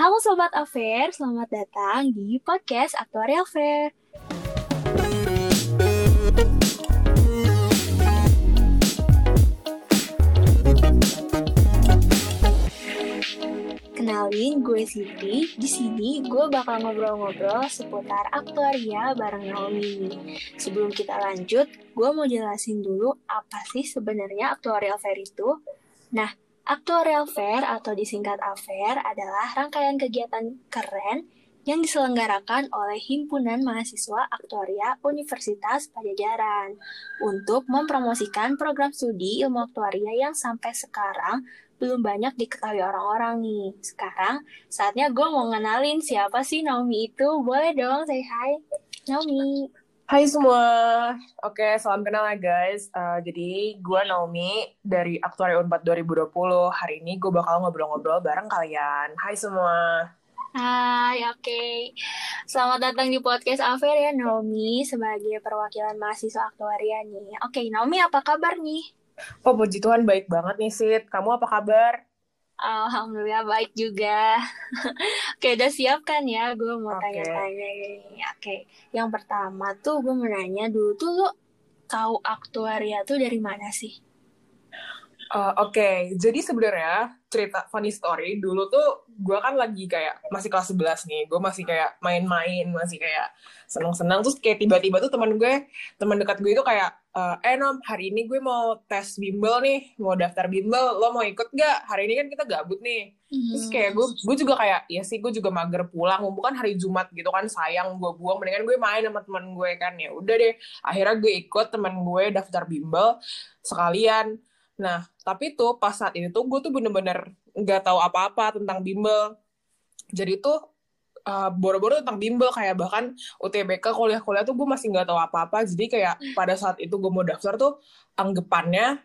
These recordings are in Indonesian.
Halo Sobat Affair, selamat datang di podcast Aktuarial Fair. Kenalin, gue Siti. Di sini gue bakal ngobrol-ngobrol seputar aktuaria bareng Naomi. Sebelum kita lanjut, gue mau jelasin dulu apa sih sebenarnya aktuarial fair itu. Nah, aktuarial fair atau disingkat AFAIR adalah rangkaian kegiatan keren yang diselenggarakan oleh Himpunan Mahasiswa Aktuaria Universitas Pajajaran untuk mempromosikan program studi ilmu aktuaria yang sampai sekarang belum banyak diketahui orang-orang nih. Sekarang saatnya gue mau ngenalin siapa sih Naomi itu. Boleh dong, say hi. Naomi. Hai semua, oke salam kenal ya guys. Uh, jadi gue Naomi dari Aktuaria Unpad 2020. Hari ini gue bakal ngobrol-ngobrol bareng kalian. Hai semua. Hai, oke. Okay. Selamat datang di podcast Afer ya Naomi sebagai perwakilan mahasiswa aktuaria nih. Oke, okay, Naomi apa kabar nih? Oh, puji Tuhan baik banget nih, Sid. Kamu apa kabar? Alhamdulillah baik juga. Oke, udah siap kan ya? Gue mau tanya-tanya ini. Oke, yang pertama tuh gue mau nanya dulu tuh lo tahu aktuaria tuh dari mana sih? Uh, Oke, okay. jadi sebenarnya cerita funny story dulu tuh gue kan lagi kayak masih kelas 11 nih, gue masih kayak main-main, masih kayak seneng-seneng terus kayak tiba-tiba tuh teman gue, teman dekat gue itu kayak uh, eh nom hari ini gue mau tes bimbel nih, mau daftar bimbel, lo mau ikut gak? Hari ini kan kita gabut nih. Mm-hmm. Terus kayak gue, gue juga kayak ya sih gue juga mager pulang, bukan hari Jumat gitu kan sayang gue buang, mendingan gue main sama teman gue kan ya udah deh. Akhirnya gue ikut teman gue daftar bimbel sekalian Nah, tapi tuh pas saat itu tuh gue tuh bener-bener nggak tahu apa-apa tentang bimbel. Jadi tuh uh, boro-boro tentang bimbel kayak bahkan UTBK kuliah-kuliah tuh gue masih nggak tahu apa-apa. Jadi kayak pada saat itu gue mau daftar tuh anggapannya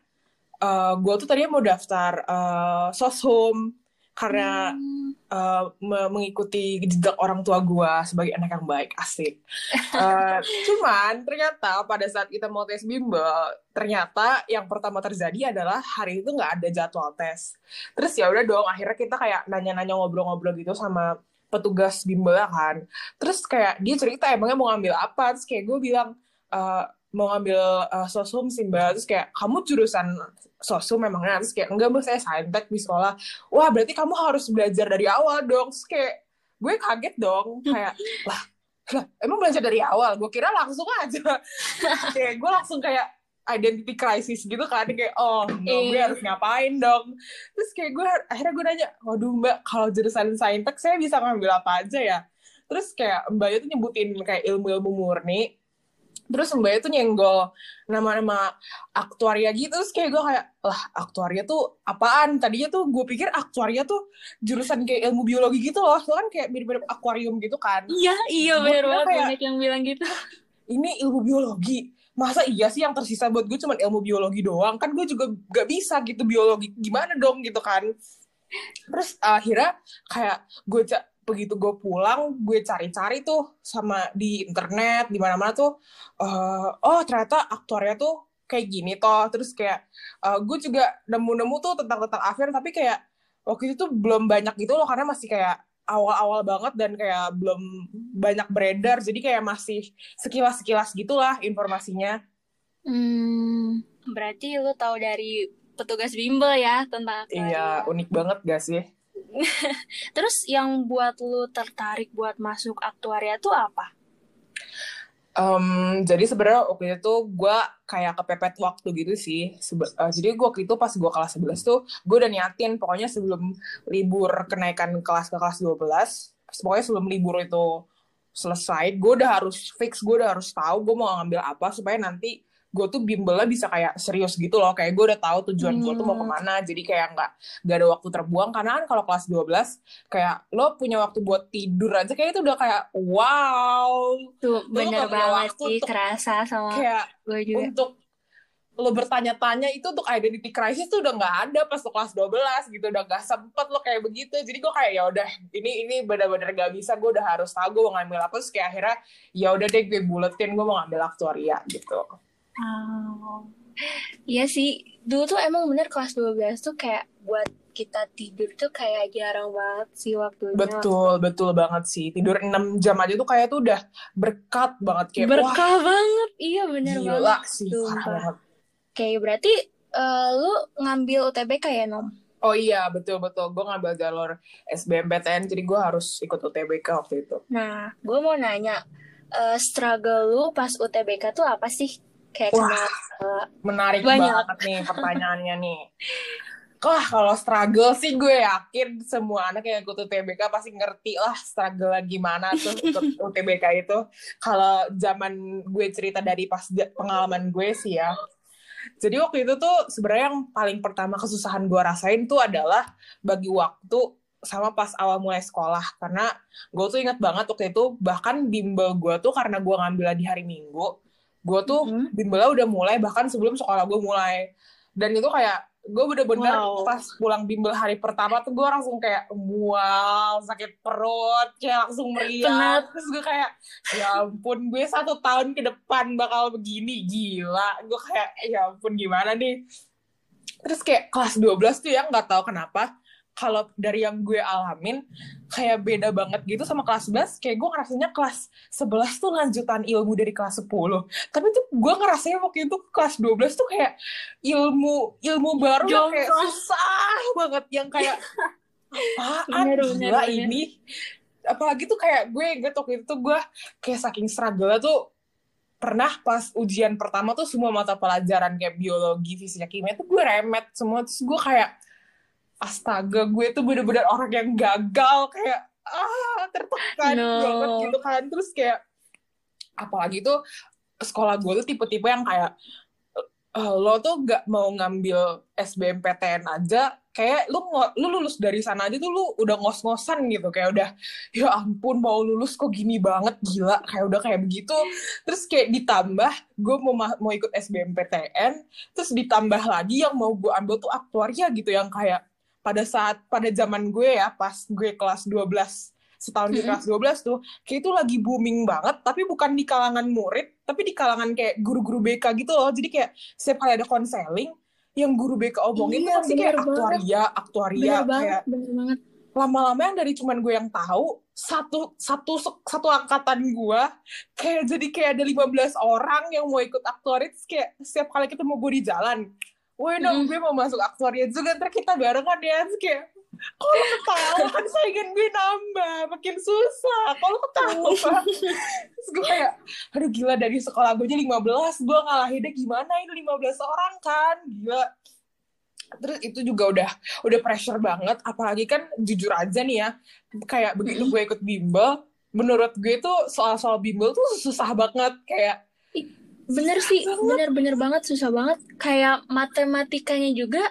uh, gue tuh tadinya mau daftar uh, soshum karena hmm. uh, mengikuti jejak orang tua gue sebagai anak yang baik asik. Uh, cuman ternyata pada saat kita mau tes bimbel, ternyata yang pertama terjadi adalah hari itu nggak ada jadwal tes. Terus ya udah dong, akhirnya kita kayak nanya-nanya ngobrol-ngobrol gitu sama petugas bimbel kan. Terus kayak dia cerita emangnya mau ngambil apa? Terus kayak gue bilang, uh, mau ngambil uh, sosum sih mbak. Terus kayak kamu jurusan sosum memangnya terus kayak enggak mbak saya saintek di sekolah. Wah berarti kamu harus belajar dari awal dong. Terus kayak gue kaget dong. Kayak lah lah emang belajar dari awal? Gue kira langsung aja. Kayak gue langsung kayak identity crisis gitu kan. Kayak oh no, gue iya. harus ngapain dong? Terus kayak gue akhirnya gue nanya waduh mbak kalau jurusan saintek saya bisa ngambil apa aja ya? Terus kayak mbak itu nyebutin kayak ilmu-ilmu murni terus mbaknya tuh nyenggol nama-nama aktuaria gitu terus kayak gue kayak lah aktuaria tuh apaan? Tadinya tuh gue pikir aktuaria tuh jurusan kayak ilmu biologi gitu loh. So kan kayak mirip-mirip akuarium gitu kan. Iya iya bener banget. kayak, banyak yang bilang gitu. Ini ilmu biologi? Masa iya sih yang tersisa buat gue cuma ilmu biologi doang? Kan gue juga gak bisa gitu biologi. Gimana dong? Gitu kan. Terus akhirnya kayak gue begitu gue pulang gue cari-cari tuh sama di internet di mana-mana tuh uh, oh ternyata aktornya tuh kayak gini toh terus kayak uh, gue juga nemu-nemu tuh tentang tentang Afir tapi kayak waktu itu tuh belum banyak gitu loh karena masih kayak awal-awal banget dan kayak belum banyak beredar jadi kayak masih sekilas-sekilas gitulah informasinya. Hmm, berarti lu tahu dari petugas bimbel ya tentang Iya, unik banget gak sih? Terus yang buat lu tertarik buat masuk aktuaria tuh apa? Um, jadi sebenarnya waktu itu gue kayak kepepet waktu gitu sih. Sebe uh, jadi gue waktu itu pas gue kelas 11 tuh, gue udah niatin pokoknya sebelum libur kenaikan kelas ke kelas 12, pokoknya sebelum libur itu selesai, gue udah harus fix, gue udah harus tahu gue mau ngambil apa supaya nanti gue tuh bimbelnya bisa kayak serius gitu loh kayak gue udah tahu tujuan hmm. gue tuh mau hmm. ke mana jadi kayak nggak nggak ada waktu terbuang. Karena kan kalau kelas 12 kayak lo punya waktu buat tidur aja kayak itu udah kayak wow. Tuh bener banget sih kerasa sama kayak gue juga. untuk lo bertanya-tanya itu untuk identity crisis tuh udah nggak ada pas lo kelas 12 gitu udah gak sempet lo kayak begitu. Jadi gue kayak ya udah ini ini benar-benar gak bisa gue udah harus tahu gue mau ngambil apa. Terus kayak akhirnya ya udah deh gue buletin gue mau ngambil aktuaria gitu Oh. Iya sih, dulu tuh emang bener kelas 12 tuh kayak buat kita tidur tuh kayak jarang banget sih waktunya. Betul, betul banget sih. Tidur 6 jam aja tuh kayak tuh udah berkat banget kayak Berkah wah, banget, iya bener gila banget. sih, parah banget. Kayak berarti eh, lu ngambil UTBK ya, Nom? Oh iya, betul betul. Gue ngambil jalur SBMPTN, jadi gue harus ikut UTBK waktu itu. Nah, gue mau nanya, eh, struggle lu pas UTBK tuh apa sih? Kayak Wah. kenal eh, Menarik Banyak. banget nih pertanyaannya nih. Wah, kalau struggle sih gue yakin semua anak yang ikut UTBK pasti ngerti lah struggle gimana tuh ikut UTBK itu. Kalau zaman gue cerita dari pas pengalaman gue sih ya. Jadi waktu itu tuh sebenarnya yang paling pertama kesusahan gue rasain tuh adalah bagi waktu sama pas awal mulai sekolah karena gue tuh ingat banget waktu itu bahkan bimbel gue tuh karena gue ngambilnya di hari Minggu gue tuh Mhm. bimbelnya udah mulai bahkan sebelum sekolah gue mulai. Dan itu kayak gue bener-bener Wow. pas pulang bimbel hari pertama tuh gue langsung kayak mual sakit perut kayak langsung meriang. Terus gue kayak ya ampun gue satu tahun ke depan bakal begini gila. Gue kayak ya ampun gimana nih? Terus kayak kelas 12 tuh ya nggak tahu kenapa kalau dari yang gue alamin kayak beda banget gitu sama kelas 11 kayak gue ngerasanya kelas 11 tuh lanjutan ilmu dari kelas 10 tapi tuh gue ngerasanya waktu itu kelas 12 tuh kayak ilmu ilmu baru yang kayak susah banget. Yang kayak apaan Bener, gila bener, ini? Apalagi tuh kayak gue inget waktu itu tuh gue kayak saking struggle tuh pernah pas ujian pertama tuh semua mata pelajaran kayak biologi, fisika, kimia tuh gue remet semua. Terus gue kayak astaga gue tuh bener-bener orang yang gagal kayak ah tertekan No. banget gitu kan. Terus kayak apalagi tuh sekolah gue tuh tipe-tipe yang kayak eh, lo tuh gak mau ngambil SBMPTN aja kayak lu lu lulus dari sana aja tuh lu udah ngos-ngosan gitu. Kayak udah ya ampun mau lulus kok gini banget gila. Kayak udah kayak begitu. Terus kayak ditambah gue mau ma- mau ikut SBMPTN terus ditambah lagi yang mau gue ambil tuh aktuaria gitu yang kayak pada saat pada zaman gue ya pas gue kelas 12 setahun di Mm-mm. kelas 12 tuh kayak itu lagi booming banget tapi bukan di kalangan murid tapi di kalangan kayak guru-guru BK gitu loh jadi kayak setiap kali ada konseling yang guru BK omongin Iya, tuh pasti kayak banget. aktuaria aktuaria Bener kayak banget, bener banget. lama-lama yang dari cuman gue yang tahu satu satu satu angkatan gue kayak jadi kayak ada 15 orang yang mau ikut aktuaria terus kayak setiap kali ketemu gue di jalan Woi dong, Mm. gue mau masuk aktuaria juga, ntar kita barengan ya. Terus kayak, lo ketawa? kan saingan gue nambah, makin susah. Kok lo ketawa? Terus gue kayak, aduh gila dari sekolah gue aja 15, gue ngalahinnya gimana ini 15 orang kan, gila. Terus itu juga udah udah pressure banget, apalagi kan jujur aja nih ya, kayak begitu gue ikut bimbel, menurut gue tuh soal-soal bimbel tuh susah banget, kayak Bener sih, bener-bener banget, susah banget. Kayak matematikanya juga,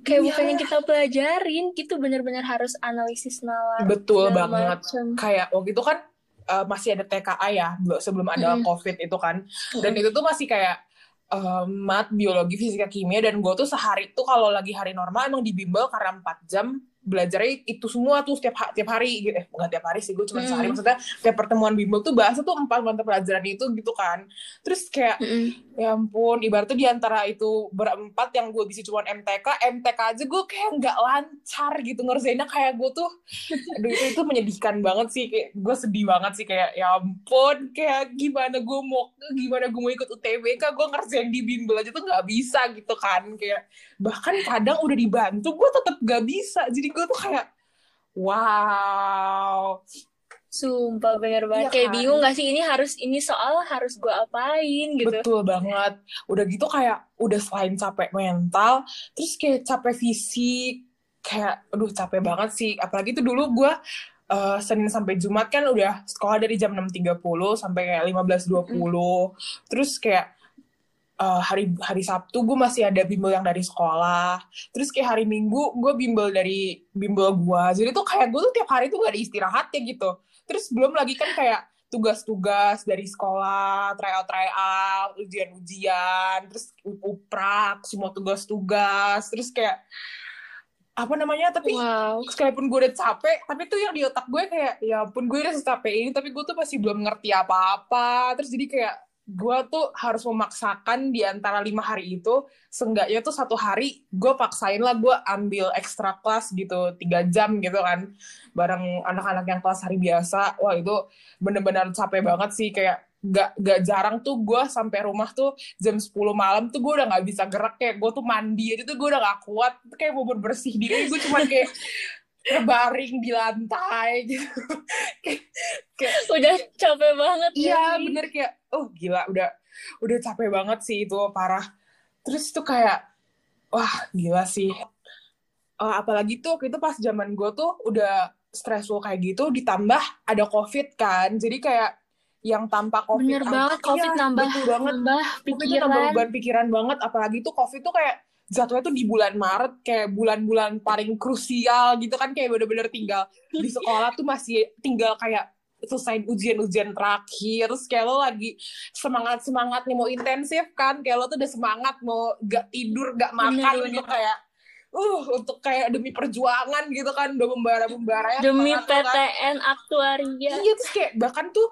kayak Iya. bukan yang kita pelajarin, gitu bener-bener harus analisis nalar. betul banget. macem. kayak waktu itu kan uh, masih ada TKA ya belum- sebelum ada Mm-mm. COVID itu kan dan itu tuh masih kayak uh, mat biologi fisika kimia dan gue tuh sehari tuh kalau lagi hari normal emang di bimbel karena 4 jam belajarnya itu semua tuh setiap ha- tiap hari gitu. Eh nggak tiap hari sih gue cuma Mm. sehari maksudnya tiap pertemuan bimbel tuh bahasa tuh empat mata pelajaran itu gitu kan. Terus kayak Mm-mm. ya ampun ibaratnya di antara itu berempat yang gue bisa cuma MTK MTK aja gue kayak nggak lancar gitu ngerjainnya. Kayak gue tuh aduh itu, itu menyedihkan banget sih. Kayak gue sedih banget sih. Kayak ya ampun kayak gimana gue mau gimana gue mau ikut UTBK gue ngerjain di bimbel aja tuh nggak bisa gitu kan. Kayak bahkan kadang udah dibantu gue tetap gak bisa. Jadi gue tuh kayak wow Sumpah bener banget. Iya kayak kan? bingung gak sih ini harus ini soal harus gue apain gitu. Betul banget. Udah gitu kayak udah selain capek mental, terus kayak capek fisik, kayak aduh capek banget sih. Apalagi itu dulu gue eh, Senin sampai Jumat kan udah sekolah dari jam 6.30 sampai kayak 15.20. Terus kayak eh, hari hari Sabtu gue masih ada bimbel yang dari sekolah. Terus kayak hari Minggu gue bimbel dari bimbel gue. Jadi tuh kayak gue tuh tiap hari tuh gak ada istirahatnya gitu. Terus belum lagi kan kayak tugas-tugas dari sekolah, tryout tryout, ujian-ujian, terus uprak, semua tugas-tugas, terus kayak apa namanya? Tapi Wow. sekalipun gue udah capek, tapi tuh yang di otak gue kayak ya ampun gue udah secapek ini, tapi gue tuh masih belum ngerti apa-apa. Terus jadi kayak gue tuh harus memaksakan di antara lima hari itu seenggaknya tuh satu hari gue paksain lah gue ambil ekstra kelas gitu tiga jam gitu kan. Bareng anak-anak yang kelas hari biasa. Wah itu bener-bener capek banget sih. Kayak gak, gak jarang tuh gue sampai rumah tuh jam 10 malam tuh gue udah gak bisa gerak. Kayak gue tuh mandi aja tuh gue udah gak kuat. Kayak mau bersih diri. Gue cuma kayak terbaring di lantai gitu. Kayak, kayak udah capek banget iya ya, bener. Kayak oh gila udah udah capek banget sih itu parah. Terus itu kayak wah gila sih. Uh, apalagi tuh itu pas zaman gue tuh udah stressful kayak gitu ditambah ada covid kan. Jadi kayak yang tanpa covid bener banget covid iya, nambah betul banget. nambah pikiran. itu nambah beban pikiran banget apalagi tuh covid tuh kayak jatuhnya tuh di bulan Maret kayak bulan-bulan paling krusial gitu kan kayak bener-bener tinggal di sekolah tuh masih tinggal kayak selesai ujian-ujian terakhir terus kayak lo lagi semangat semangat nih mau intensif kan kayak lo tuh udah semangat mau gak tidur gak makan gitu kayak uh untuk kayak demi perjuangan gitu kan udah membara membara ya demi PTN kan. aktuaria iya terus kayak bahkan tuh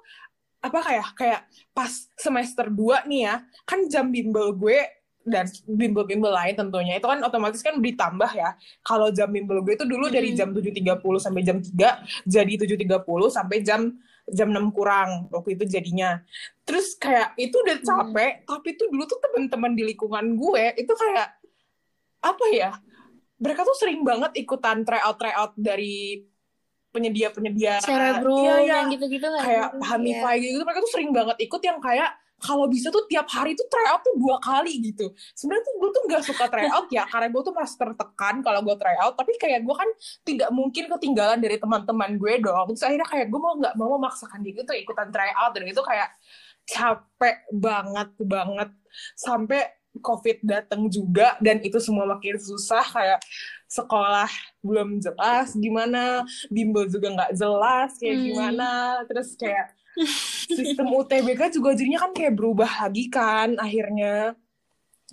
apa kayak kayak pas semester 2 nih ya kan jam bimbel gue dan bimbel-bimbel lain tentunya itu kan otomatis kan ditambah ya kalau jam bimbel gue itu dulu dari jam 7.30 sampai jam 3 jadi 7.30 sampai jam jam 6 kurang waktu itu jadinya terus kayak itu udah capek hmm. tapi tuh dulu tuh teman-teman di lingkungan gue itu kayak apa ya mereka tuh sering banget ikutan tryout tryout dari penyedia penyedia cerebro iya, iya. yang gitu-gitu kayak Hamify ya. gitu mereka tuh sering banget ikut yang kayak kalau bisa tuh tiap hari tuh tryout tuh dua kali gitu. Sebenarnya tuh gue tuh nggak suka tryout ya karena gue tuh merasa tertekan kalau gue tryout tapi kayak gue kan tidak mungkin ketinggalan dari teman-teman gue dong. Terus akhirnya kayak gue mau nggak mau memaksakan diri tuh ikutan tryout dan itu kayak capek banget banget. Sampai covid datang juga dan itu semua makin susah. Kayak sekolah belum jelas gimana bimbel juga nggak jelas kayak hmm. gimana. Terus kayak sistem UTBK juga jadinya kan kayak berubah lagi kan akhirnya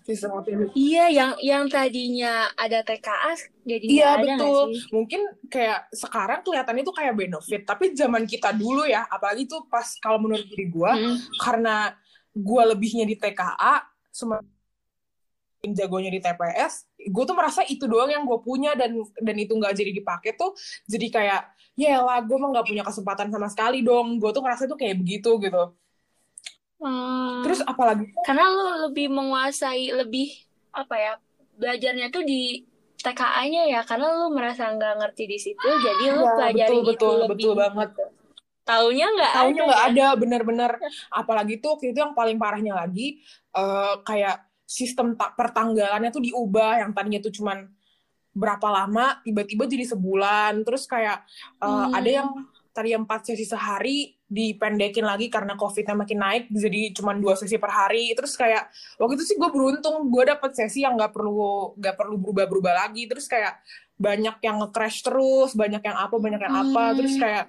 sistem UTBK. Iya, yang yang tadinya ada TKA jadi Iya betul. Mungkin kayak sekarang kelihatannya itu kayak benefit, tapi zaman kita dulu ya, apalagi tuh pas kalau menurut diri gue, hmm. karena gue lebihnya di TKA, semakin jagonya di TPS, gue tuh merasa itu doang yang gue punya dan dan itu nggak jadi dipakai tuh, jadi kayak ya lah gue mah nggak punya kesempatan sama sekali dong. Gue tuh ngerasa tuh kayak begitu gitu. Hmm, terus apalagi? Karena lo lebih menguasai lebih apa ya belajarnya tuh di TKA-nya ya karena lo merasa nggak ngerti di situ jadi lo ya, pelajari betul, betul, itu betul banget. taunya nggak taunya nggak ada ya? bener-bener. Apalagi tuh waktu itu yang paling parahnya lagi uh, kayak sistem tak pertanggalannya tuh diubah yang tadinya tuh cuman berapa lama tiba-tiba jadi sebulan terus kayak uh, hmm. ada yang tadi empat sesi sehari dipendekin lagi karena covidnya makin naik jadi cuma dua sesi per hari terus kayak waktu itu sih gue beruntung gue dapet sesi yang nggak perlu nggak perlu berubah-berubah lagi terus kayak banyak yang nge-crash terus banyak yang apa banyak yang apa hmm. terus kayak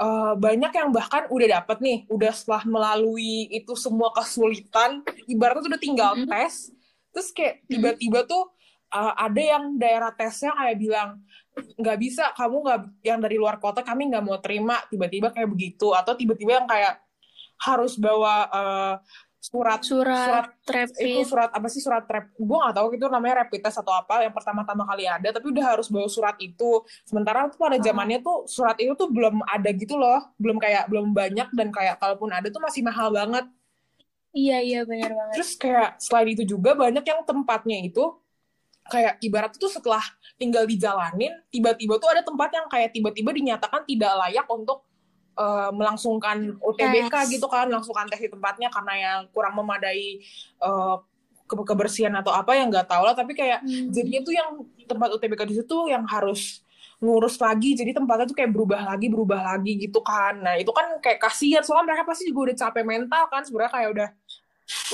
uh, banyak yang bahkan udah dapet nih udah setelah melalui itu semua kesulitan ibaratnya tuh udah tinggal hmm. tes terus kayak tiba-tiba tuh uh, ada yang daerah tesnya kayak bilang nggak bisa kamu nggak yang dari luar kota kami nggak mau terima tiba-tiba kayak begitu atau tiba-tiba yang kayak harus bawa uh, surat. Surat surat itu surat apa sih? Surat trap gue nggak tahu itu namanya rapid test atau apa. Yang pertama-tama kali ada tapi udah harus bawa surat itu. Sementara tuh pada zamannya tuh surat itu tuh belum ada gitu loh. Belum kayak belum banyak dan kayak kalaupun ada tuh masih mahal banget. Iya iya benar banget. Terus kayak selain itu juga banyak yang tempatnya itu kayak ibarat itu setelah tinggal dijalanin tiba-tiba tuh ada tempat yang kayak tiba-tiba dinyatakan tidak layak untuk uh, melangsungkan UTBK tes. gitu kan melangsungkan tes di tempatnya karena yang kurang memadai uh, ke kebersihan atau apa yang nggak tahu lah. Tapi kayak hmm. jadinya tuh yang tempat UTBK di situ yang harus ngurus lagi. Jadi tempatnya tuh kayak berubah lagi berubah lagi gitu kan. Nah itu kan kayak kasihan. Soalnya mereka pasti juga udah capek mental kan. Sebenarnya kayak udah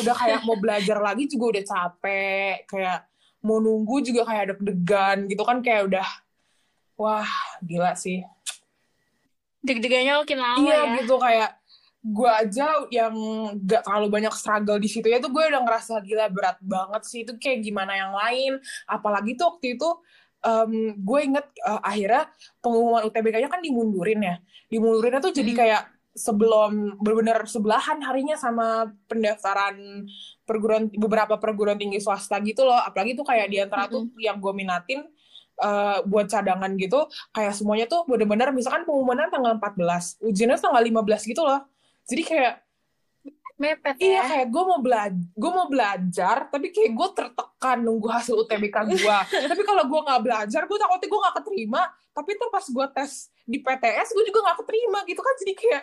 udah kayak mau belajar lagi juga udah capek. Kayak mau nunggu juga kayak deg-degan gitu kan. Kayak udah wah gila sih deg-degannya makin lama iya, ya. gitu kayak gue aja yang gak terlalu banyak struggle di situ ya tuh gue udah ngerasa gila berat banget sih. Itu kayak gimana yang lain. Apalagi tuh waktu itu um, gue inget uh, akhirnya pengumuman UTBK-nya kan dimundurin ya. Dimundurinnya tuh jadi hmm. kayak sebelum benar-benar sebelahan harinya sama pendaftaran perguruan beberapa perguruan tinggi swasta gitu loh. Apalagi tuh kayak di antara tuh yang gue minatin uh, buat cadangan gitu kayak semuanya tuh benar-benar misalkan pengumuman tanggal 14 ujiannya tanggal 15 gitu loh. Jadi kayak mepet iya ya. kayak gue mau belajar gue mau belajar tapi kayak gue tertekan nunggu hasil UTBK gue tapi kalau gue nggak belajar gue takutnya gue nggak keterima. Tapi tuh pas gue tes di PTS gue juga nggak keterima gitu kan. Jadi kayak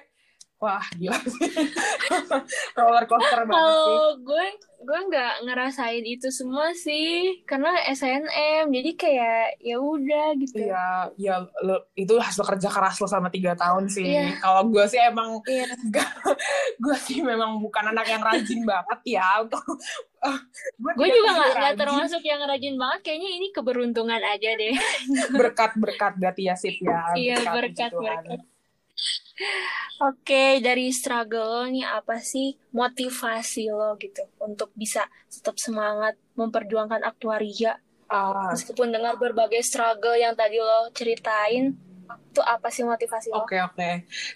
wah gila sih roller coaster banget sih Kalau gue gue nggak ngerasain itu semua sih karena SNM jadi kayak ya udah gitu. Iya, ya lo, itu hasil kerja keras lo selama tiga tahun sih. Iya. Kalau gue sih emang, Iya. gue sih memang bukan anak yang rajin banget ya. Untuk Gue juga nggak nggak termasuk yang rajin banget. Kayaknya ini keberuntungan aja deh. berkat-berkat berarti ya sip ya. Iya, berkat, Tuhan. berkat. Oke, dari struggle nih apa sih motivasi lo gitu untuk bisa tetap semangat memperjuangkan aktuaria Ah, meskipun dengar berbagai struggle yang tadi lo ceritain itu apa sih motivasi lo? Oke oke.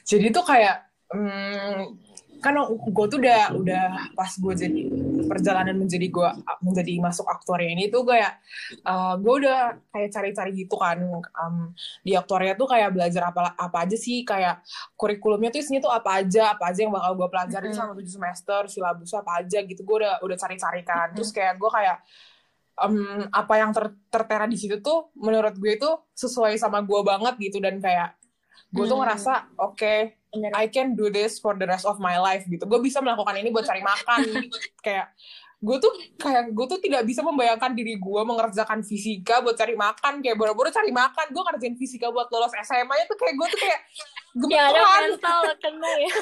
Jadi tuh kayak hmm, kan gue tuh udah udah pas gue jadi perjalanan menjadi gue menjadi masuk aktuaria ini tuh kayak uh, gue udah kayak cari-cari gitu kan um, di aktuaria tuh kayak belajar apa apa aja sih kayak kurikulumnya tuh isinya tuh apa aja apa aja yang bakal gue pelajari Mm-mm. selama tujuh semester silabusnya apa aja gitu gue udah udah cari-cari kan terus kayak gue kayak em, apa yang ter- tertera di situ tuh menurut gue itu sesuai sama gue banget gitu dan kayak gue tuh Hmm. ngerasa oke Bener. I can do this for the rest of my life gitu. Gue bisa melakukan ini buat cari makan kayak gue tuh kayak gue tuh tidak bisa membayangkan diri gue mengerjakan fisika buat cari makan. Kayak boro-boro cari makan gue ngerjain fisika buat lolos SMA nya tuh kayak gue tuh kayak Ya mental kena ya.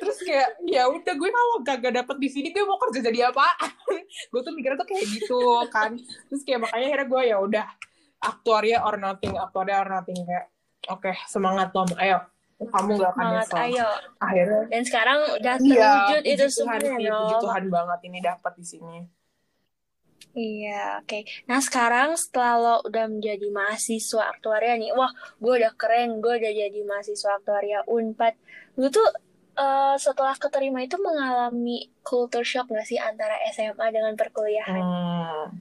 terus kayak ya udah gue kalau gak dapet di sini gue mau kerja jadi apa gue tuh mikirnya tuh kayak gitu kan. Terus kayak makanya akhirnya gue ya udah aktuaria or nothing aktuaria or nothing kayak oke semangat Tom. Ayo kamu gak akan Semangat, nyesel ayo. akhirnya Dan sekarang udah iya terwujud puji itu Tuhan semua ya, puji. Tuhan banget ini dapat di sini Iya, oke. Nah, sekarang setelah lo udah menjadi mahasiswa aktuaria nih, wah, gue udah keren, gue udah jadi mahasiswa aktuaria Unpad. Lu tuh eh, setelah keterima itu mengalami culture shock gak sih antara SMA dengan perkuliahan? Hmm.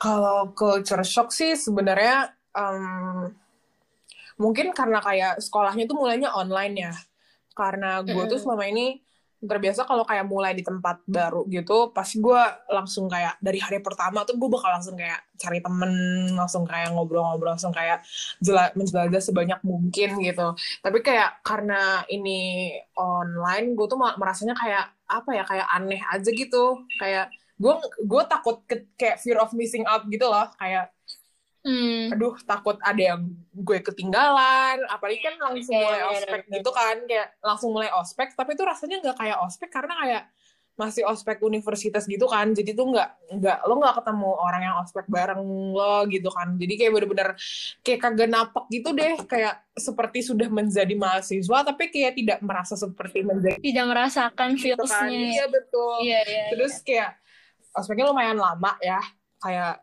Kalau culture shock sih sebenarnya em, mungkin karena kayak sekolahnya tuh mulainya online ya. Karena gue tuh selama ini terbiasa kalau kayak mulai di tempat baru gitu, pasti gue langsung kayak dari hari pertama tuh gue bakal langsung kayak cari temen, langsung kayak ngobrol-ngobrol, langsung kayak jela- menjelajah sebanyak mungkin gitu. Tapi kayak karena ini online, gue tuh merasanya kayak apa ya, kayak aneh aja gitu. Kayak gue gue takut ke- kayak fear of missing out gitu loh kayak Hmm, aduh takut ada yang gue ketinggalan. Apalagi kan langsung Iya, mulai iya, ospek gitu kan kayak langsung mulai ospek. Tapi itu rasanya nggak kayak ospek karena kayak masih ospek universitas gitu kan. Jadi tuh nggak nggak lo nggak ketemu orang yang ospek bareng lo gitu kan. Jadi kayak bener-bener kayak kagak napak gitu deh. Kayak seperti sudah menjadi mahasiswa tapi kayak tidak merasa seperti menjadi tidak merasakan gitu kan. feelsnya. iya betul. Iya, iya. terus kayak ospeknya lumayan lama ya. Kayak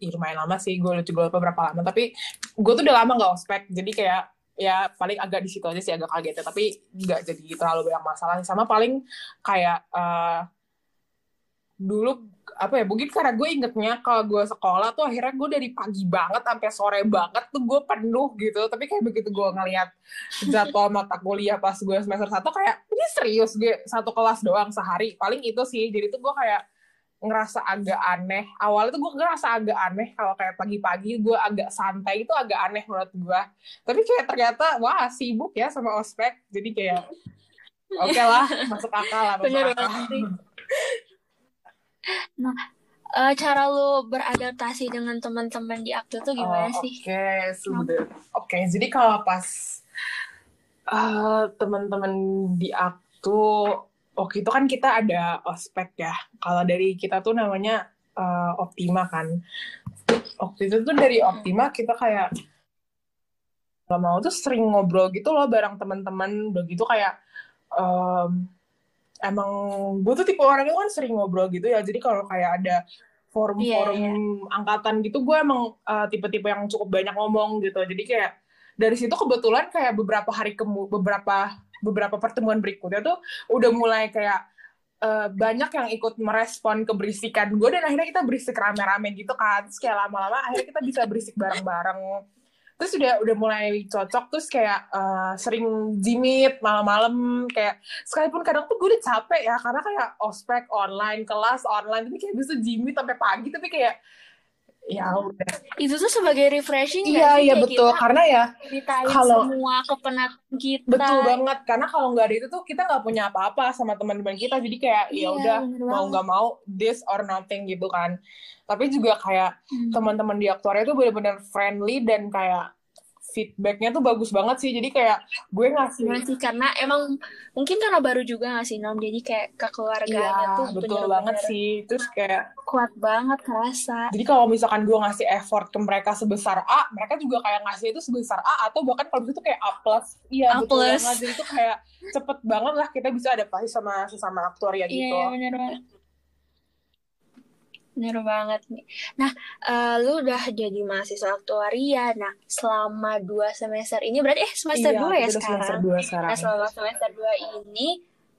Ih, lumayan lama sih gue lucu gue lupa berapa lama tapi gue tuh udah lama gak ospek jadi kayak ya paling agak di situ aja sih agak kaget ya tapi nggak jadi terlalu banyak masalah sama paling kayak eh, dulu apa ya mungkin karena gue ingetnya kalau gue sekolah tuh akhirnya gue dari pagi banget sampai sore banget tuh gue penuh gitu tapi kayak begitu gue ngeliat jadwal mata kuliah pas gue semester satu kayak ini serius gue satu kelas doang sehari paling itu sih jadi tuh gue kayak ngerasa agak aneh awalnya tuh gue ngerasa agak aneh kalau kayak pagi-pagi gue agak santai itu agak aneh menurut gue tapi kayak ternyata wah sibuk ya sama ospek jadi kayak oke lah masuk akal lah masuk akal. sih. Eh, cara lu beradaptasi dengan teman-teman di Aktu tuh gimana Oh, sih? Oke, sudah. Oke, jadi kalau pas eh, teman-teman di aktu waktu itu kan kita ada ospek ya. Kalau dari kita tuh namanya eh, Optima kan. Waktu itu tuh dari Optima kita kayak nggak mau tuh sering ngobrol gitu loh bareng teman-teman. Udah gitu kayak em, emang gue tuh tipe orangnya kan sering ngobrol gitu ya. Jadi kalau kayak ada forum-forum Iya, angkatan gitu, gue emang uh, tipe-tipe yang cukup banyak ngomong gitu. Jadi kayak dari situ kebetulan kayak beberapa hari kemu beberapa beberapa pertemuan berikutnya tuh udah mulai kayak uh, banyak yang ikut merespon keberisikan gue dan akhirnya kita berisik rame-rame gitu kan. Terus kayak lama-lama akhirnya kita bisa berisik bareng-bareng. Terus udah udah mulai cocok terus kayak uh, sering jimit malam-malam kayak sekalipun kadang tuh gue udah capek ya karena kayak ospek online kelas online tapi kayak bisa jimit sampai pagi tapi kayak ya udah itu tuh sebagai refreshing iya iya betul. karena ya kalau semua kepenat kita. Betul banget. Karena kalau nggak ada itu tuh kita nggak punya apa-apa sama teman-teman kita. Jadi kayak ya iya, udah mau nggak mau this or nothing gitu kan. Tapi juga kayak hmm. teman-teman di aktuaria tuh benar-benar friendly dan kayak feedbacknya tuh bagus banget sih. Jadi kayak gue ngasih Gimana sih? Karena emang mungkin karena baru juga ngasih nom? Jadi kayak ke keluarganya iya, tuh betul bener -bener banget sih. Terus kayak kuat banget kerasa. Jadi kalau misalkan gue ngasih effort ke mereka sebesar A mereka juga kayak ngasih itu sebesar A atau bahkan kalau itu kayak A plus. Iya A betul plus. banget jadi itu kayak cepet banget lah kita bisa adaptasi sama sesama aktuaria iya, gitu. Iya bener banget Bener banget nih. Nah, uh, lu udah jadi mahasiswa aktuaria. Nah, selama dua semester ini berarti eh semester iya, dua ya sekarang. Semester dua sekarang. Nah, selama semester dua ini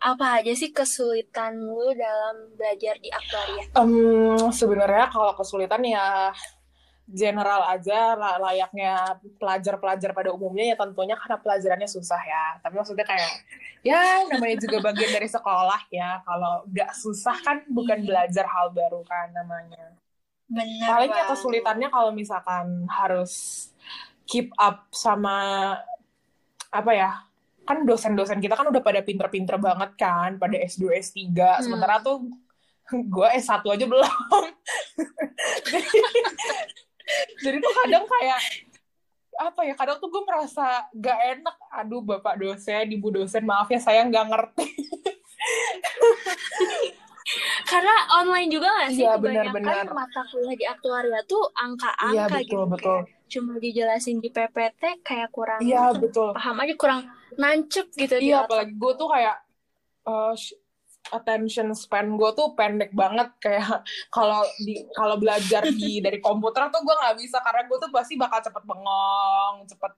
apa aja sih kesulitan lu dalam belajar di aktuaria? Um, sebenarnya kalau kesulitan ya general aja layaknya pelajar-pelajar pada umumnya ya tentunya karena pelajarannya susah ya. Tapi maksudnya kayak ya namanya juga bagian dari sekolah ya. Kalau nggak susah kan bukan iya. belajar hal baru kan namanya. Benar. Paling ya kesulitannya kalau misalkan harus keep up sama apa ya kan dosen-dosen kita kan udah pada pinter-pinter banget kan pada S2 S3 hmm. sementara tuh gue S1 aja belum jadi tuh kadang kayak apa ya kadang tuh gue merasa gak enak aduh bapak dosen ibu dosen maaf ya saya nggak ngerti. Karena online juga gak sih ya, benar-benar mata kuliah di aktuaria tuh angka-angka ya, betul, gitu betul. cuma dijelasin di PPT kayak kurang iya betul. paham aja kurang nancep gitu iya apalagi gue tuh kayak uh, attention span gue tuh pendek banget. Kayak kalau di kalau belajar di dari komputer tuh gue nggak bisa karena gue tuh pasti bakal cepet bengong cepet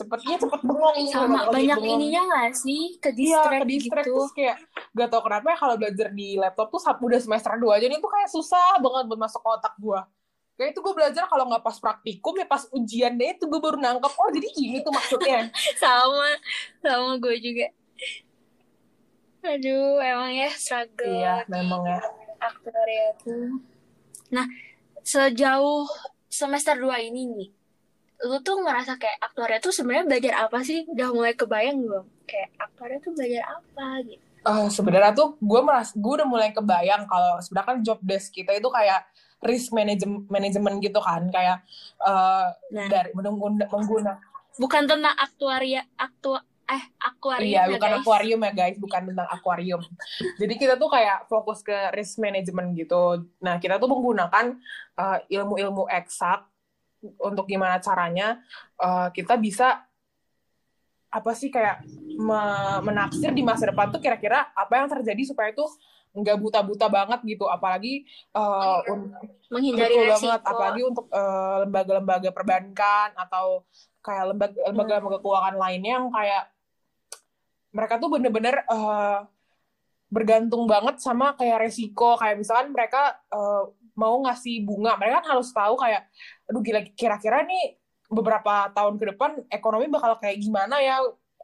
cepetnya cepet bengong. Sama banyak bengong. ininya nggak sih? Ke distract, iya, ke distract gitu. terus kayak gak tau kenapa ya kalau belajar di laptop tuh udah semester dua aja nih tuh kayak susah banget buat masuk otak gue kayak itu gue belajar kalau nggak pas praktikum ya pas ujian deh itu gue baru nangkep oh jadi gini tuh maksudnya. Sama sama gue juga Aduh, emang ya struggle. Iya, memang ya. Aktoria tuh. Nah, sejauh semester 2 ini nih, lu tuh ngerasa kayak aktoria tuh sebenarnya belajar apa sih? Udah mulai kebayang belum? Kayak aktoria tuh belajar apa gitu? Uh, sebenarnya tuh gue merasa gue udah mulai kebayang kalau sebenarnya kan job desk kita itu kayak risk management management gitu kan kayak uh, nah. dari mengguna, mengguna bukan tentang aktuaria aktua eh akuarium iya ya, bukan guys. akuarium ya guys. Bukan tentang akuarium. Jadi kita tuh kayak fokus ke risk management gitu. Nah kita tuh menggunakan uh, ilmu-ilmu eksak untuk gimana caranya uh, kita bisa apa sih kayak me menaksir di masa depan tuh kira-kira apa yang terjadi supaya itu nggak buta-buta banget gitu. Apalagi uh, menghindari resiko banget. apalagi untuk lembaga-lembaga uh, perbankan atau kayak lembaga-lembaga keuangan lainnya yang kayak mereka tuh bener-bener uh, bergantung banget sama kayak resiko. Kayak misalkan mereka uh, mau ngasih bunga mereka kan harus tahu kayak aduh gila kira-kira nih beberapa tahun ke depan ekonomi bakal kayak gimana ya?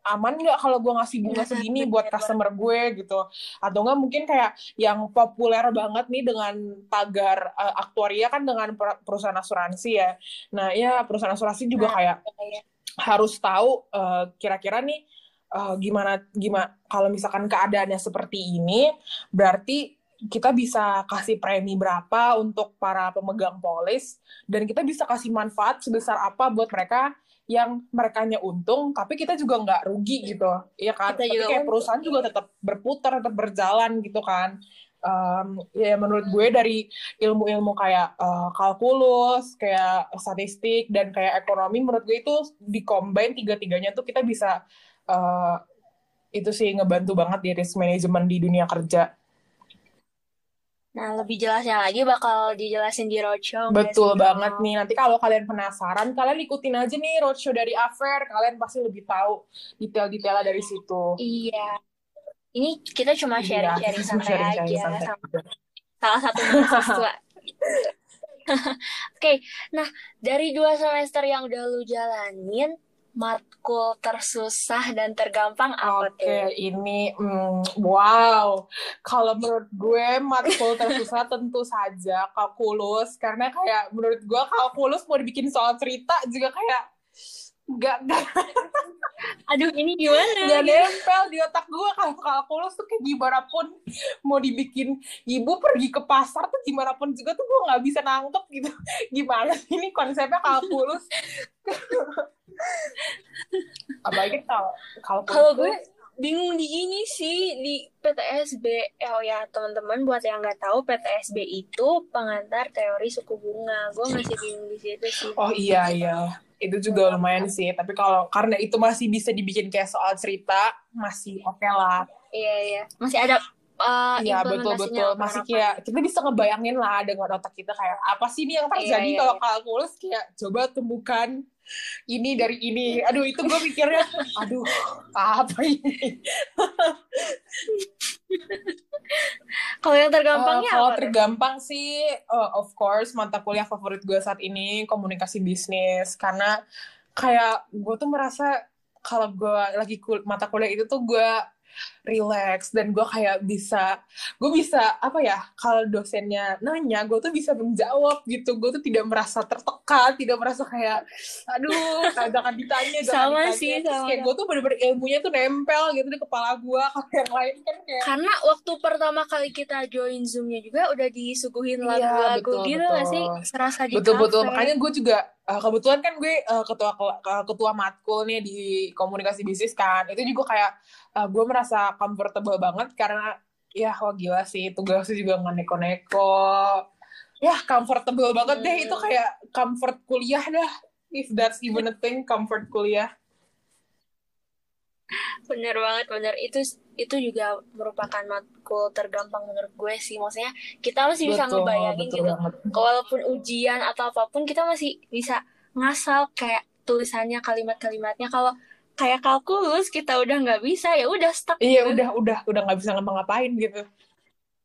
Aman nggak kalau gue ngasih bunga iya, segini buat customer gue gitu. Atau nggak mungkin kayak yang populer banget nih dengan tagar uh, aktuaria kan dengan perusahaan asuransi ya. Nah ya perusahaan asuransi juga nah, kayak iya. harus tahu uh, kira-kira nih uh, gimana gimana kalau misalkan keadaannya seperti ini berarti kita bisa kasih premi berapa untuk para pemegang polis dan kita bisa kasih manfaat sebesar apa buat mereka yang mereka untung tapi kita juga nggak rugi gitu ya kan kita tapi kayak untung. perusahaan juga tetap berputar tetap berjalan gitu kan um, ya menurut gue dari ilmu-ilmu kayak uh, kalkulus kayak statistik dan kayak ekonomi menurut gue itu dikombin tiga-tiganya tuh kita bisa uh, itu sih ngebantu banget di risk management di dunia kerja. Nah, lebih jelasnya lagi bakal dijelasin di roadshow. Betul banget nih. Nanti kalau kalian penasaran, kalian ikutin aja nih roadshow dari Afer. Kalian pasti lebih tahu detail-detailnya dari situ. Iya. Ini kita cuma Iya, sharing-sharing kita santai aja santai sama aja. salah satu mahasiswa. Oke, nah dari dua semester yang udah lu jalanin, matkul tersusah dan tergampang apa Oke, tuh? ini hmm, wow. Kalau menurut gue matkul tersusah tentu saja kalkulus karena kayak menurut gue kalkulus mau dibikin soal cerita juga kayak nggak nggak. Aduh, ini gimana? nggak nempel di otak gue kalau kalkulus tuh kayak gimana pun mau dibikin ibu pergi ke pasar tuh gimana pun juga tuh gue nggak bisa nangkep gitu. Gimana ini konsepnya kalkulus apalagi kalau kalkulus Kalau gue bingung di ini sih di PTSB. Oh ya teman-teman buat yang nggak tahu PTSB itu pengantar teori suku bunga. Gue masih bingung di situ sih. Oh iya iya, itu juga lumayan sih. Tapi kalau karena itu masih bisa dibikin kayak soal cerita, masih oke lah. Iya iya. Masih ada uh, Iya betul betul. Masih kayak kita bisa ngebayangin lah dengan otak kita kayak apa sih ini yang terjadi Iya, iya, kalau iya. kalkulus kayak coba temukan ini dari ini. Aduh itu gue mikirnya, aduh apa ini? Kalau yang tergampangnya kalau apa tuh? tergampang sih, eh, of course mata kuliah favorit gue saat ini komunikasi bisnis karena kayak gue tuh merasa kalau gue lagi kul mata kuliah itu tuh gue relax dan gue kayak bisa gue bisa apa ya kalau dosennya nanya gue tuh bisa menjawab gitu gue tuh tidak merasa tertekan tidak merasa kayak aduh jangan ditanya jangan Sama ditanya sih, Terus sama. kayak gue tuh bener-bener ilmunya tuh nempel gitu di kepala gue kalau yang lain kan kayak Karena waktu pertama kali kita join Zoom-nya juga udah disuguhin Iya, lagu-lagu betul, gitu betul. sih? Serasa di betul betul kafe. makanya gue juga eh, kebetulan kan gue eh, ketua eh, ketua matkul nih di komunikasi bisnis kan. Itu juga kayak eh, gue merasa comfortable banget karena ya wah gila sih tugasnya juga nggak neko-neko. Ya comfortable banget deh. Hmm. itu kayak comfort kuliah dah if that's even a thing comfort kuliah Bener banget, bener. Itu itu juga merupakan matkul tergampang menurut gue sih. Maksudnya kita masih bisa betul ngebayangin betul gitu. banget Walaupun ujian atau apa pun kita masih bisa ngasal kayak tulisannya kalimat-kalimatnya. Kalau kayak kalkulus kita udah nggak bisa ya udah stuck iya gitu. udah udah udah nggak bisa ngapa-ngapain gitu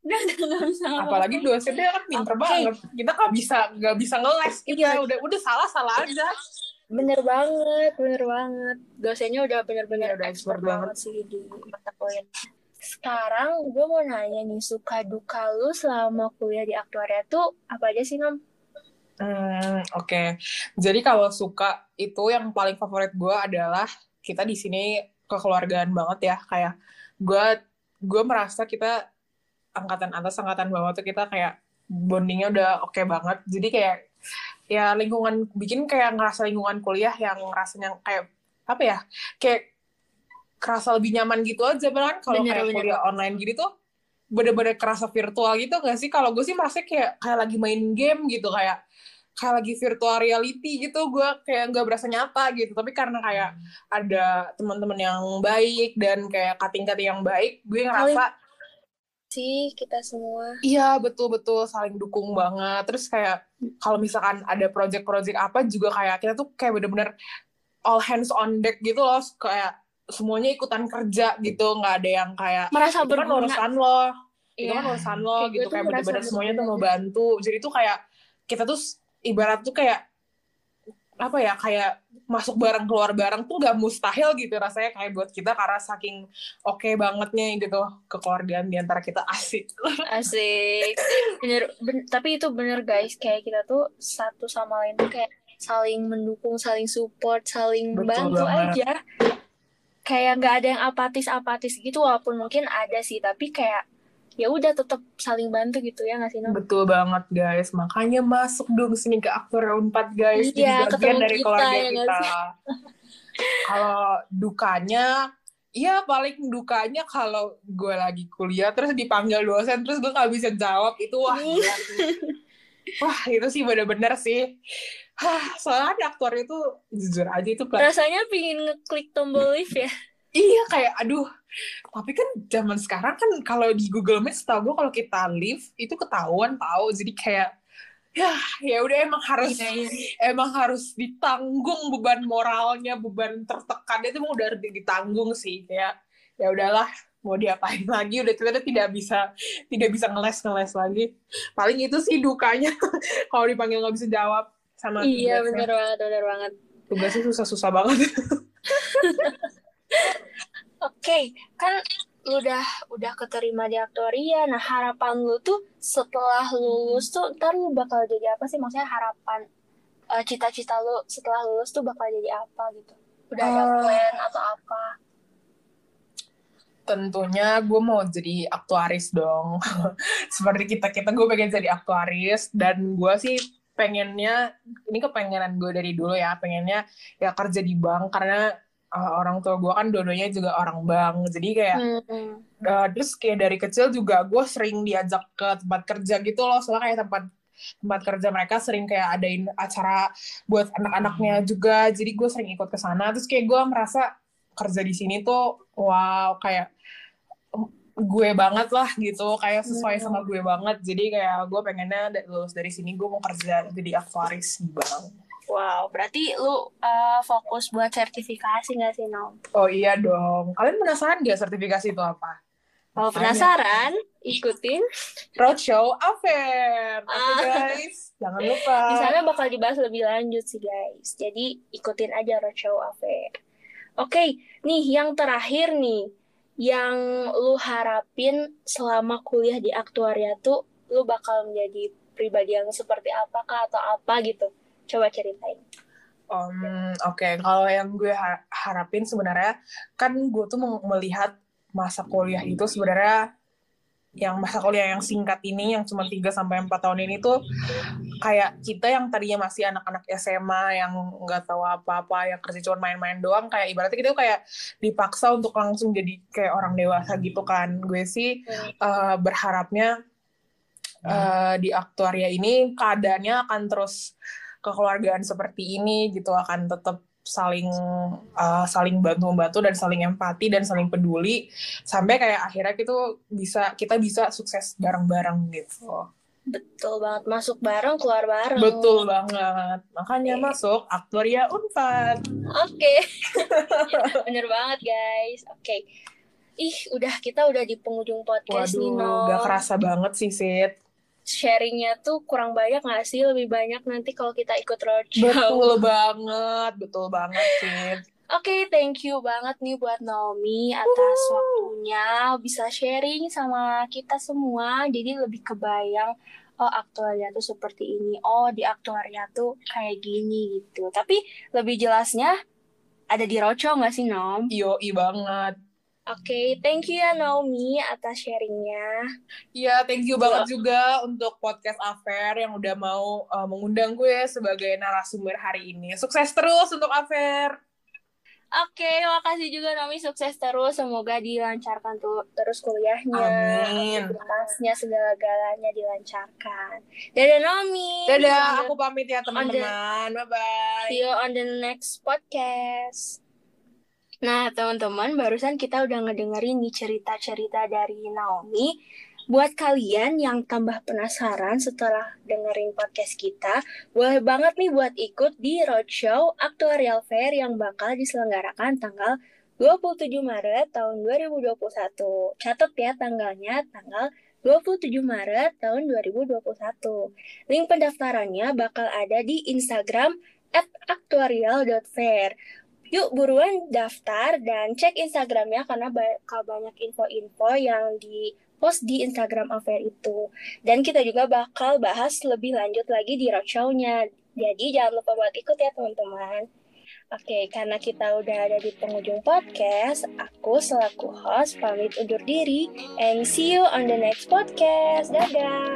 udah udah nggak bisa apalagi ngapa-ngapain. dosennya kan pinter Oke. banget kita nggak bisa nggak bisa ngeles kita Iya. udah udah salah salah aja Bener banget, bener banget. Dosennya udah bener-bener Iya, udah expert banget. banget sih di mata kuliah. Sekarang gue mau nanya nih, suka duka lu selama kuliah di aktuaria tuh apa aja sih, Nom? Hmm, oke. Jadi kalau suka itu yang paling favorit gue adalah kita di sini kekeluargaan banget ya. Kayak gue gue merasa kita angkatan atas angkatan bawah tuh kita kayak bondingnya udah oke banget. Jadi kayak ya lingkungan bikin kayak ngerasa lingkungan kuliah yang rasanya kayak apa ya? Kayak kerasa lebih nyaman gitu aja bahkan kalau kayak bener. kuliah online gitu tuh bener-bener kerasa virtual gitu gak sih? Kalau gue sih merasa kayak kayak lagi main game gitu kayak kayak lagi virtual reality gitu gue kayak nggak berasa nyata gitu tapi karena kayak ada teman-teman yang baik dan kayak kating-kating yang baik gue ngerasa Sih, kita semua. iya betul-betul saling dukung banget. Terus kayak kalau misalkan ada project-project apa juga kayak kita tuh kayak bener-bener all hands on deck gitu loh. Kayak semuanya ikutan kerja gitu. Nggak ada yang kayak Merasa itu kan urusan lo. Itu Iya. kan urusan lo Kayak gitu. kayak bener-bener semuanya tuh mau bantu jadi tuh kayak kita tuh ibarat tuh kayak apa ya kayak masuk bareng keluar bareng tuh nggak mustahil gitu rasanya kayak buat kita karena saking oke bangetnya gitu kekeluargaan di antara kita asik Asik. Bener, ben- tapi itu bener guys, kayak kita tuh satu sama lain tuh kayak saling mendukung, saling support, saling Betul bantu banget. aja. Kayak nggak ada yang apatis-apatis gitu, walaupun mungkin ada sih, tapi kayak ya udah tetap saling bantu gitu ya nggak sih Nom? betul banget guys makanya masuk dong sini ke aktor 4 guys Iya, jadi bagian ketemu dari kita, keluarga ya kita kalau dukanya Iya paling dukanya kalau gue lagi kuliah terus dipanggil dosen terus gue nggak bisa jawab itu wah gila sih. wah itu sih bener-bener sih Hah, soalnya aktor itu jujur aja itu Rasanya pingin ngeklik tombol lift ya. Iya kayak aduh tapi kan zaman sekarang kan kalau di Google Maps tau gue kalau kita live itu ketahuan tahu jadi kayak ya ya udah emang harus Iya, iya. emang harus ditanggung beban moralnya beban tertekannya itu emang udah harus ditanggung sih. Kayak ya udahlah mau diapain lagi? Udah kita tidak bisa tidak bisa ngeles ngeles lagi. Paling itu sih dukanya kalau dipanggil nggak bisa jawab sama Iya bener banget, bener banget. tugasnya susah-susah banget Oke, kan lu udah udah keterima di aktoria. Nah harapan lu tuh setelah lulus tuh ntar lu bakal jadi apa sih? Maksudnya harapan eh, cita-cita lu setelah lulus tuh bakal jadi apa gitu? Udah ada Eh. plan atau apa? tentunya gue mau jadi aktuaris dong seperti kita kita gue pengen jadi aktuaris dan gue sih pengennya ini kepengenan gue dari dulu ya pengennya ya kerja di bank karena uh, orang tua gue kan dua-duanya juga orang bank. Jadi kayak Hmm. uh, terus kayak dari kecil juga gue sering diajak ke tempat kerja gitu loh. Soalnya kayak tempat tempat kerja mereka sering kayak adain acara buat anak-anaknya juga. Jadi gue sering ikut ke sana. Terus kayak gue merasa kerja di sini tuh wow kayak gue banget lah gitu. Kayak sesuai Hmm. sama gue banget. Jadi kayak gue pengennya lulus dari sini gue mau kerja jadi aktuaris di bank Wow, berarti lu eh, fokus buat sertifikasi nggak sih, Nom? oh iya dong kalian penasaran gak sertifikasi itu apa Kalau Makanya. penasaran, ikutin. roadshow affair oke Ah. guys jangan lupa Di sana bakal dibahas lebih lanjut sih, guys. Jadi ikutin aja Roadshow Affair. Oke, nih yang terakhir nih, yang lu harapin selama kuliah di aktuaria tuh, lu bakal menjadi pribadi yang seperti apakah atau apa gitu. Coba ceritain. Um, Oke, kalau yang gue ha- harapin sebenarnya kan gue tuh melihat masa kuliah itu sebenarnya yang masa kuliah yang singkat ini yang cuma 3 sampai 4 tahun ini tuh kayak kita yang tadinya masih anak-anak SMA yang nggak tahu apa-apa yang kerja cuma main-main doang kayak ibaratnya kita tuh kayak dipaksa untuk langsung jadi kayak orang dewasa gitu kan. Gue sih eh, berharapnya eh, di aktuaria ini keadaannya akan terus kekeluargaan seperti ini gitu akan tetap saling uh, saling bantu membantu dan saling empati dan saling peduli sampai kayak akhirnya kita bisa kita bisa sukses bareng-bareng gitu Betul banget, masuk bareng, keluar bareng. betul banget makanya Oke. masuk aktuaria unpad Oke. Bener banget, guys. Oke. Ih, udah kita udah di penghujung podcast nih, waduh Nom. gak kerasa banget sih Sid sharingnya tuh kurang banyak nggak sih? Lebih banyak nanti kalau kita ikut roadshow. betul banget betul banget Sid Oke, thank you banget nih buat Naomi atas waktunya bisa sharing sama kita semua. Jadi lebih kebayang oh aktuaria tuh seperti ini. Oh di aktuaria tuh kayak gini gitu. Tapi lebih jelasnya ada di roadshow nggak sih Nom? yoi banget Oke, thank you ya Naomi atas sharingnya. Iya, thank you banget juga untuk podcast Affair yang udah mau uh, mengundang gue sebagai narasumber hari ini. Sukses terus untuk Affair. Oke, makasih juga Naomi sukses terus. Semoga dilancarkan tuh terus kuliahnya. Aktivitasnya segala-galanya dilancarkan. Dadah Naomi. Dadah, aku pamit ya teman-teman. Bye-bye. See you on the next podcast. Nah, teman-teman, barusan kita udah ngedengerin nih cerita-cerita dari Naomi. Buat kalian yang tambah penasaran setelah dengerin podcast kita, boleh banget nih buat ikut di Roadshow Actuarial Fair yang bakal diselenggarakan tanggal 27 Maret tahun 2021. Catat ya tanggalnya, tanggal 27 Maret tahun 2021. Link pendaftarannya bakal ada di Instagram at actuarial.fair. Yuk buruan daftar dan cek Instagramnya karena bakal banyak info-info yang di post di Instagram Affair itu. Dan kita juga bakal bahas lebih lanjut lagi di roadshow-nya. Jadi jangan lupa buat ikut ya teman-teman. Oke, karena kita udah ada di penghujung podcast, aku selaku host pamit undur diri and see you on the next podcast. Dadah!